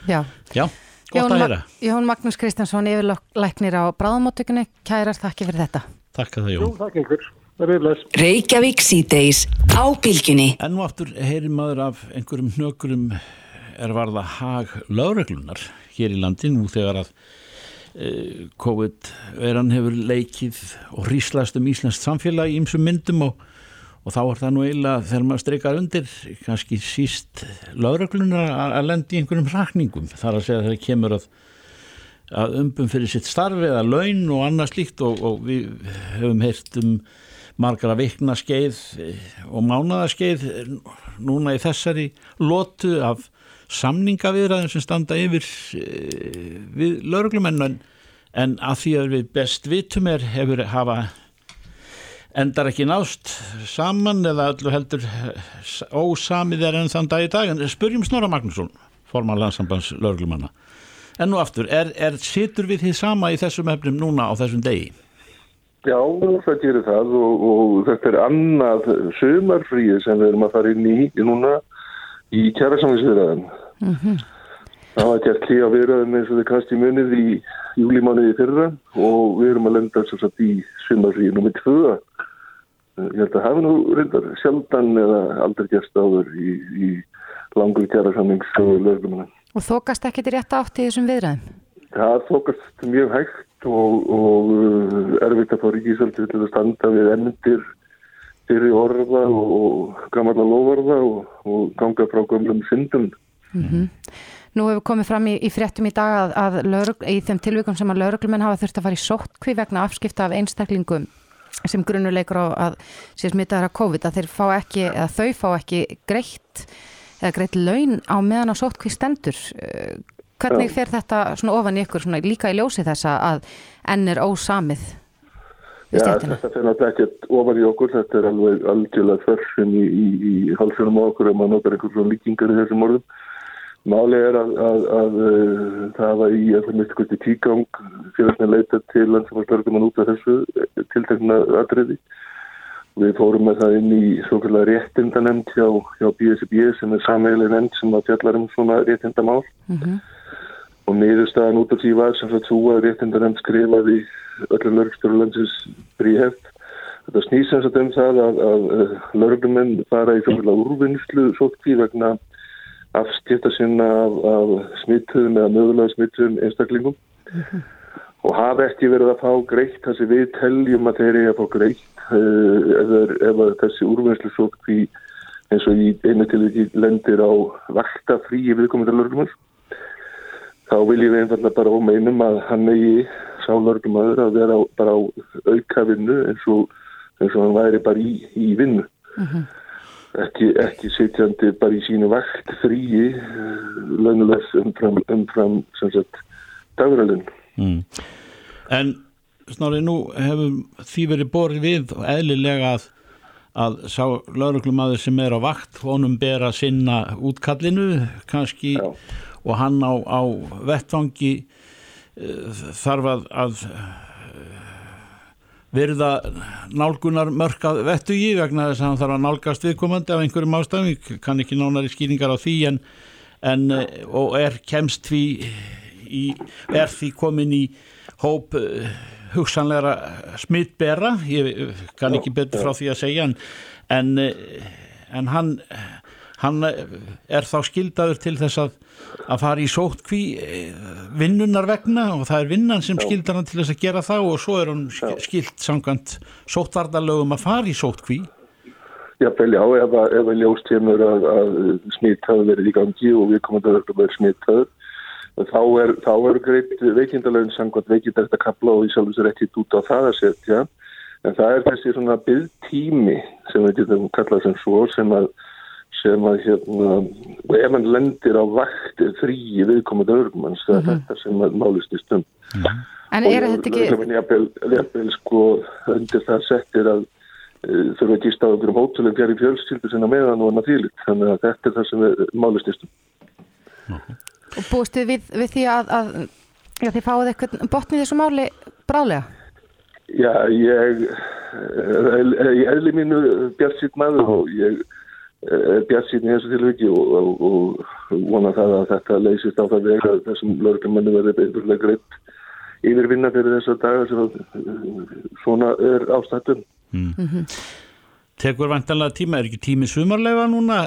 Já, Já gott að heyra. Jón Magnús Kristjánsson, yfirlæknir á bráðamóttökunni, kærar þakki fyrir þetta. Takk að það Jón. Jú, takk ykkur. Reykjavík síðdeis á bylginni. En nú aftur heyri maður af einhverjum hnökurum er varða hag lögreglunar hér í landin nú þegar að COVID-veran hefur leikið og hríslast um Íslands samfélag í ymsum myndum og, og þá er það nú eiginlega þegar maður streykar undir kannski síst lauröglunar að lendi í einhverjum rakningum þar að segja það kemur að, að umbum fyrir sitt starfi eða laun og annað slíkt og, og við hefum heyrt um margar að vikna skeið og mánaða skeið núna í þessari lotu af samningaviðræðin sem standa yfir e, við lauruglumenn en, að því að við best vitum er hefur hafa endar ekki nást saman eða öllu heldur ósamið er enn þann dag í dag. En spurjum Snorra Magnússon forman landsambands lauruglumanna en nú aftur, er, er situr við því sama í þessum efnum núna á þessum degi? Já, það gerir það og, og þetta er annað sömarfríð sem við erum að fara inn í núna í kjærasamlingsviðræðan Mm -hmm. Það var gert hlýja viðraðum eins og þið kasti munið í júlimániði fyrra og við erum að lenda svo satt í sumarfríi nummið tvöða. Ég held að hafa nú reyndar sjaldan eða aldrei gert áður í, í langur kjæra samnings og þókast ekki til rétt átt í þessum viðraðum? Það þókast mjög hægt og, og uh, erfitt að fá ríkisöldu til að standa við endir fyrir orða og, og gamalla lovarða og, og ganga frá gamlum syndum. Mm -hmm. Nú hefur komið fram í, í fréttum í dag að, að lög, í þeim tilvíkum sem að lauruglumenn hafa þurft að fara í sótkví vegna afskipta af einstaklingum sem grunuleikur á að sér smitaðar að COVID að þeir fá ekki, eða þau fá ekki greitt eða greitt laun á meðan á sótkví stendur. Eh, hvernig fer þetta svona ofan ykkur svona líka í ljósi þessa að enn er ósamið? Já, þetta fer náttúrulega ekkert ofan í okkur, þetta er alveg algjörlega þörfum í, í, í halsunum á okkur ef maður notar einhvern svona líkingar í þessum orðum. Máli er að, að, að, að uh, það var í að það misti hvernig tígang félagslega leita til landsamastörgum út af þessu eh, tiltegna atriði. Við fórum með það inn í svo kallar réttindanemnd hjá, hjá BSB sem er sameigileg nefnd sem að fjallar um svona réttindamál mm -hmm. og niðurstaðan út af því var sem svo að réttindanemnd skrifaði öllum lörgstjórulandsins bríheft. Þetta snýsast um það að lörgumenn fara í svo kallar úrvinnslu sótkví vegna afstýta sinna af, af smittuðum eða mögulega smittuðum einstaklingum og hafa ekki verið að fá greitt það sem við teljum að þeir eru að fá greitt uh, ef, þessi úrvinnslu sótt í eins og í einu til því lendir á vakta frí í viðkomandi lörgumar þá viljum við einfallega bara ómeinum að hann eigi sá lörgumadur að vera á, bara á auka vinnu eins og, eins og hann væri bara í, í vinnu mm -hmm. ekki, ekki sitjandi bara í sínu vakt fríi lönulegs umfram, umfram dagralinn mm. En snári nú hefur því verið borðið við og eðlilega að að sá lauruglumadur sem er á vakt honum ber að sinna útkallinu kannski Já. og hann á, á vettvangi uh, þarf að, að uh, verða nálgunar mörkað vettugi vegna þess að hann þarf að nálgast viðkomandi af einhverjum ástæðum, kann ekki nánari skýringar á því en, en uh, og er kemst því í, er því komin í hóp hugsanlega smittbera ég kann ekki betur frá því að segja en, en, en hann, hann er þá skildaður til þess að, að fara í sótkví vinnunar vegna og það er vinnan sem skildar hann til þess að gera það og svo er hann skild samkvæmt sótvardarlögum að fara í sótkví Já, vel já, ef að ljóst kemur að, að smitt hafi verið í gangi og við komum að vera smittaður þá er, er greitt veikindalögn sangvað veikindalegt að kapla og í sjálf þessu réttið út á það að setja. En það er þessi svona byggtími sem við getum kallað sem svo sem að sem að hérna ef hann lendir á vakt fríi viðkomandi örgumanns það er mm -hmm. þetta sem málist í stund mm -hmm. En er þetta ekki Leppel sko undir það settir að uh, þurfa ekki stáð okkur um hótulum gerði fjölskyldu sinna meðan og annað fílit þannig að þetta er það sem málist í stund mm -hmm. Og búist þið við, við því að, að já, þið fáið eitthvað botnið þessu máli brálega? Já, ég ég eðli mínu bjart sítt maður og ég er bjart sítt í þessu tilviki og, og, og vona það að þetta leysist á það vega þessum lörgumannu verði beturlega greitt yfirvinna fyrir þessar dagar sem svona er ástættum. Mm. Mm -hmm. Tekur vantanlega tíma, er ekki tími sumarlega núna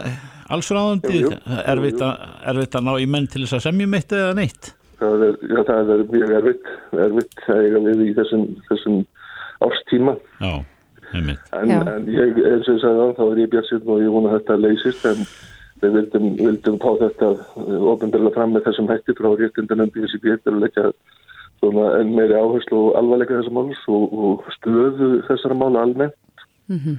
allsráðandi? Erfitt að ná í menn til þess að semjum eitt eða neitt? Það er, já, það er mjög erfitt, erfitt að eiga við í þessum, þessum árstíma. Já. En, en ég, eins og ég sagði þá er ég björnsinn og ég vona að þetta leysist, en við vildum, vildum pá þetta ofendarlega fram með þessum hætti frá réttindunum BSB til að leggja enn meiri áherslu og alvarleika þessar máls og, og stöðu þessara mála almennt. Mm -hmm.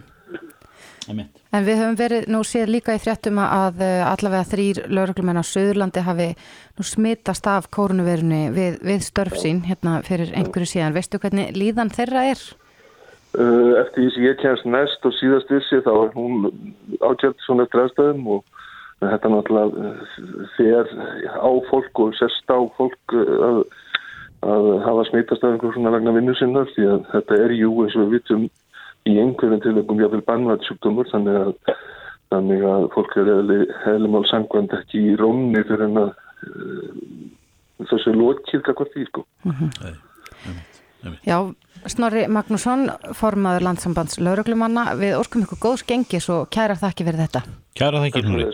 En við höfum verið nú séð líka í fréttum að eh, allavega þrýr lauruglumenn á Suðurlandi hafi nú smittast af kórnuverunni við, við störf sín hérna fyrir einhverju síðan. Veistu hvernig líðan þeirra er? Uh, eftir því sem ég kemst næst og síðast vissi þá er hún átjöld svona eftir aðstæðum og þetta náttúrulega fer á fólk og sest á fólk að, að hafa smittast af einhverjum svona vegna vinnu sinna því að þetta er jú eins og við vitum í einhverjum tilvægum jáfnvel bannvært sjúkdómur þannig að, þannig að fólk er eðli mál sangvand ekki í rónni fyrir en að þessu lótkýrka hvort því sko. Mm -hmm. Já, Snorri Magnússon formaður landsambands lauruglumanna við orkum ykkur góðs gengis og kæra þakki fyrir þetta. Kæra þakki Snorri.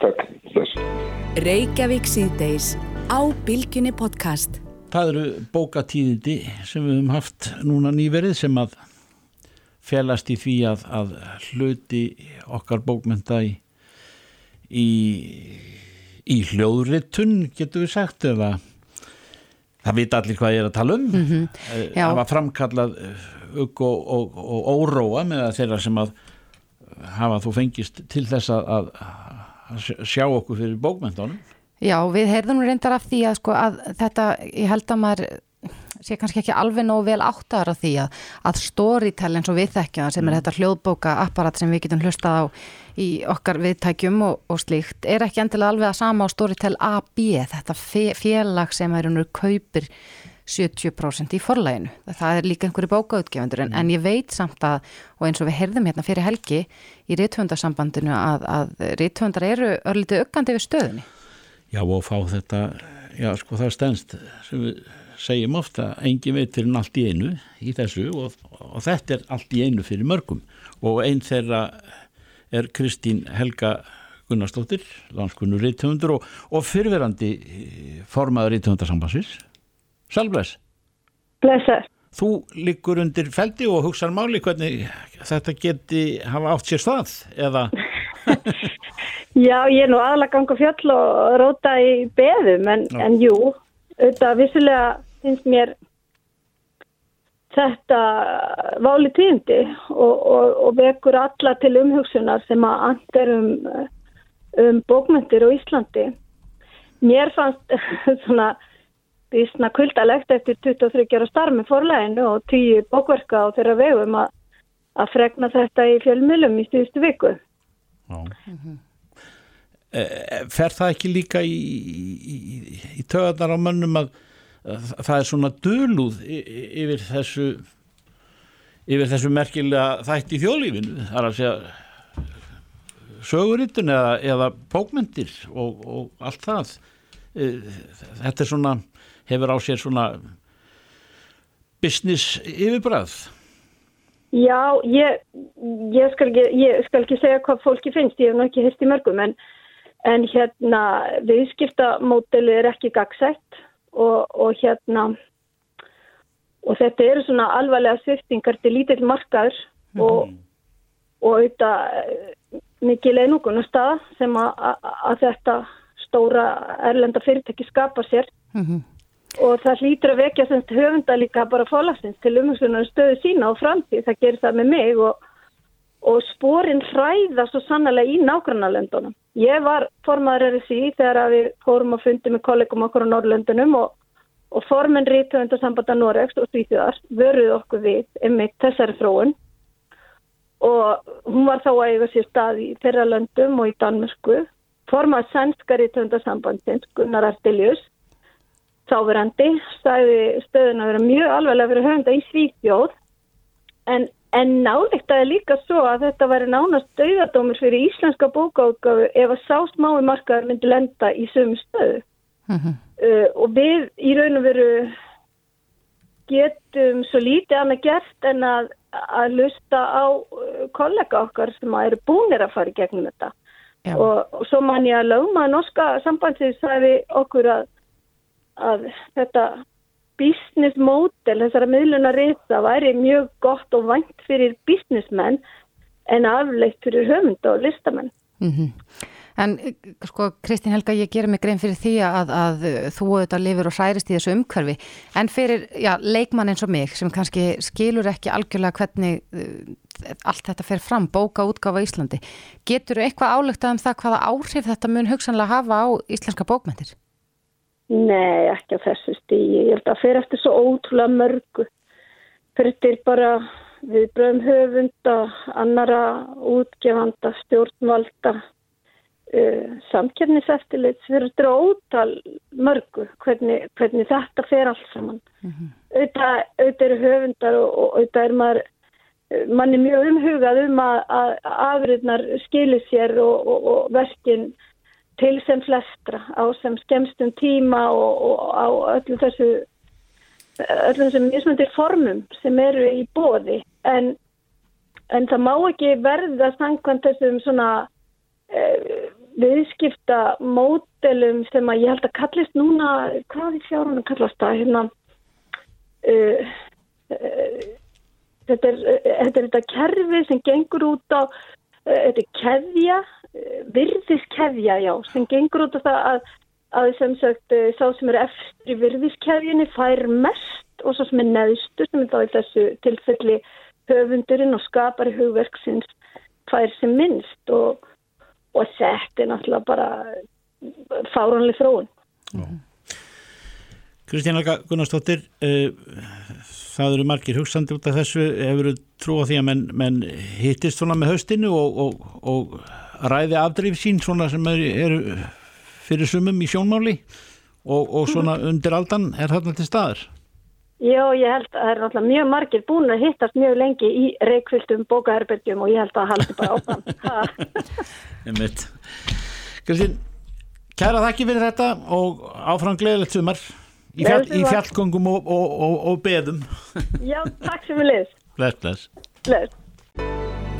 Takk. Þess. Reykjavík síðdeis á Bilginni podcast. Það eru bókatíðindi sem við hefum haft núna nýverið sem að felast í því að, að hluti okkar bókmynda í, í, í hljóðritun getur við sagt eða það vita allir hvað ég er að tala um mm -hmm. það var framkallað ugg og, og, og óróa með þeirra sem að hafa þú fengist til þess að, að, sjá okkur fyrir bókmyndunum Já, við heyrðum reyndar af því að, sko, að þetta, ég held að maður sé kannski ekki alveg nógu vel áttar á því að, að storytell eins og við þekkjum sem er mm. þetta hljóðbóka apparat sem við getum hlustað á í okkar viðtækjum og, og slíkt er ekki endilega alveg að sama á storytell AB þetta félag sem er unnur kaupir 70% í forlæginu. Það er líka einhverju bókautgefundur en, mm. en ég veit samt að og eins og við heyrðum hérna fyrir helgi í rítvöndarsambandinu að, að rítvöndar eru örlítið ökkandi við stöðinni. Já og fá þetta, já sko það stennst sem við segjum ofta engin veit fyrir allt í einu í þessu og, og þetta er allt í einu fyrir mörgum og einn þeirra er Kristín Helga Gunnarsdóttir, landskunnur rítumundur og, og fyrverandi formaður rítumundarsambansins. Sælbless. Blessar. Þú liggur undir feldi og hugsaður máli hvernig þetta geti hafa átt sér stað eða... <laughs> Já, ég er nú aðalega ganga fjöll og róta í beðum en, en jú, auðvitað vissulega finnst mér þetta váli tíndi og, og, og vekur alla til umhugsunar sem að andir um, um bókmyndir á Íslandi. Mér fannst <laughs> svona því svona kvöldalegt eftir 23 ára starf með forleginu og 10 bókverka á þeirra vegum að, að fregna þetta í fjölmjölum í stýðustu viku. Já. Mm -hmm. Fer það ekki líka í, í, í, í töðarnar á mönnum að það er svona döluð yfir þessu yfir þessu merkilega þætti í þjóðlífinu það er að segja sögurittun eða, eða bókmyndir og, og allt það. E, þetta er svona hefur á sér svona business yfirbræð Já, ég, ég, skal ekki, ég skal ekki segja hvað fólki finnst, ég hef náttúrulega ekki hérst í mörgum en, en hérna viðskiptamódeli er ekki gagsætt og, og hérna og þetta eru svona alvarlega sviftingar til lítill markaður mm. og, og auðvitað mikið leinugunar stað sem að þetta stóra erlenda fyrirtæki skapa sér mm -hmm. og það hlýtur að vekja höfunda líka bara fólagsins til umhengsunar stöðu sína og framtíð, það gerir það með mig og, og spórin hræða svo sannlega í nágrannarlöndunum. Ég var formaður RSI þegar við fórum að fundi með kollegum okkur á Norrlöndunum og, og formen rítuðundarsambanda Noregs og Svíþjóðar vöruð okkur við einmitt þessari þróun. Og hún var þá að eiga sér stað í þeirra löndum og í Danmörsku formað sænska rítuðundarsambandins Gunnar Artelius þáverandi stæði stöðun að vera mjög alveg að vera höfunda í Svíþjóð. En En náleikt að það er líka svo að þetta væri nánast dauðadómur fyrir íslenska bókáðgáfu ef að sásmái markaður myndi lenda í sömu stöðu. Uh -huh. uh, og við í raun og veru getum svo lítið annað gert en að, að lusta á uh, kollega okkar sem eru búinir að fara í gegnum þetta. Og, og svo man ég að lögma norska sambandsins sagði okkur að, að þetta business model þessara miðluna reysa væri mjög gott og vænt fyrir businessmenn en afleitt fyrir höfund og listamenn. Mm -hmm. En sko Kristín Helga, ég gerir mig grein fyrir því að, að þú auðvitað lifir og hærist í þessu umhverfi en fyrir já, leikmann eins og mig sem kannski skilur ekki algjörlega hvernig uh, allt þetta fer fram, bóka útgáfa Íslandi. Getur þú eitthvað álögt um það hvaða áhrif þetta mun hugsanlega hafa á íslenska bókmyndir? Nei, ekki á þessu stígi. Ég held að fer eftir svo ótrúlega mörgu. Fyrir bara við bröðum höfunda, annara útgefanda, stjórnvalda, uh, samkjörniseftilits. Við erum þetta ótal mörgu hvernig, hvernig þetta fer allt saman. Mm -hmm. Auðvitað, auðvitað eru höfundar og, auðvitað er maður mann er mjög umhugað um að, að afriðnar skilir sér og, og, og verkinn til sem flestra á sem skemstum tíma og, og á öllum þessu öllum þessum mismundir formum sem eru í bóði en, en það má ekki verða sangkvæmt þessum svona eh, viðskipta mótelum sem að ég held að kallist núna, hvað í fjárunum kallast það? Hérna uh, uh, þetta, er, þetta er þetta kerfi sem gengur út á uh, þetta er keðja virðiskeðja, já, sem gengur út af það að, að sem sagt eh, sá sem er eftir í virðiskeðjunni fær mest og svo sem er neðstu sem er þá í þessu tilfelli höfundurinn og skapari hugverksins fær sem minnst og, og þetta er náttúrulega bara fáranlega þróun. Kristín Alga Gunnarsdóttir, uh, það eru margir hugsandi út af þessu, hefur þú trú á því að menn, menn hittist svona með höstinu og, og, og ræði afdrif sín svona sem eru er fyrir sumum í sjónmáli og, og svona mhm. undir aldan er þarna til staður? Já, ég held að það er náttúrulega mjög margir búin að hittast mjög lengi í reikvildum bókaherbergjum og ég held að það haldi bara áfram. <laughs> Kristín, kæra þakki fyrir þetta og áfram gleðilegt sumar í, fjall, í fjallgöngum og, og, og beðum. Já, takk sem við liðs. Bless, bless. Bless.